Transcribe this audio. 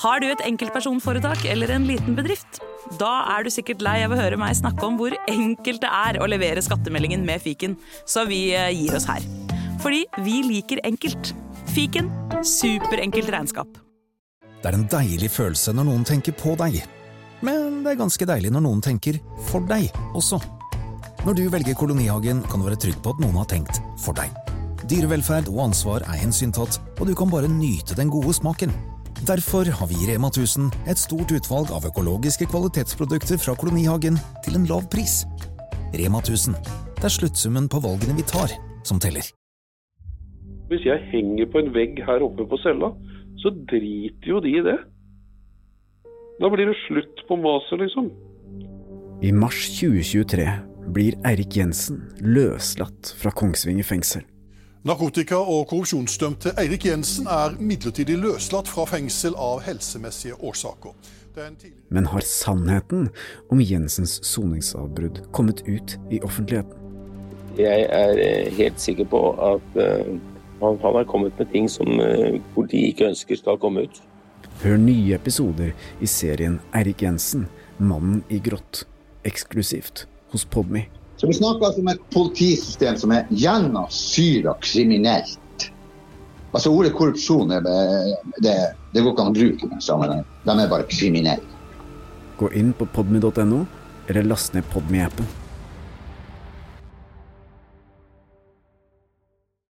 Har du et enkeltpersonforetak eller en liten bedrift? Da er du sikkert lei av å høre meg snakke om hvor enkelt det er å levere skattemeldingen med fiken, så vi eh, gir oss her. Fordi vi liker enkelt. Fiken superenkelt regnskap. Det er en deilig følelse når noen tenker på deg. Men det er ganske deilig når noen tenker for deg også. Når du velger Kolonihagen, kan du være trygg på at noen har tenkt for deg. Dyrevelferd og ansvar er hensyntatt, og du kan bare nyte den gode smaken. Derfor har vi i Rema 1000 et stort utvalg av økologiske kvalitetsprodukter fra kolonihagen til en lav pris. Rema 1000. Det er sluttsummen på valgene vi tar, som teller. Hvis jeg henger på en vegg her oppe på cella, så driter jo de i det. Da blir det slutt på maset, liksom. I mars 2023 blir Eirik Jensen løslatt fra Kongsvinger fengsel. Narkotika- og korrupsjonsdømte Eirik Jensen er midlertidig løslatt fra fengsel av helsemessige årsaker. Men har sannheten om Jensens soningsavbrudd kommet ut i offentligheten? Jeg er eh, helt sikker på at uh, han, har kommet med ting som uh, politiet ikke ønsker skal komme ut. Hør nye episoder i serien Eirik Jensen, 'Mannen i grått', eksklusivt hos Podme. Så vi snakker altså om et politisystem som er gjennomsyra kriminelt. Altså Ordet korrupsjon er, det, det går ikke an å bruke i den sammenhengen. De er bare kriminelle. Gå inn på podmy.no, eller last ned Podme-appen.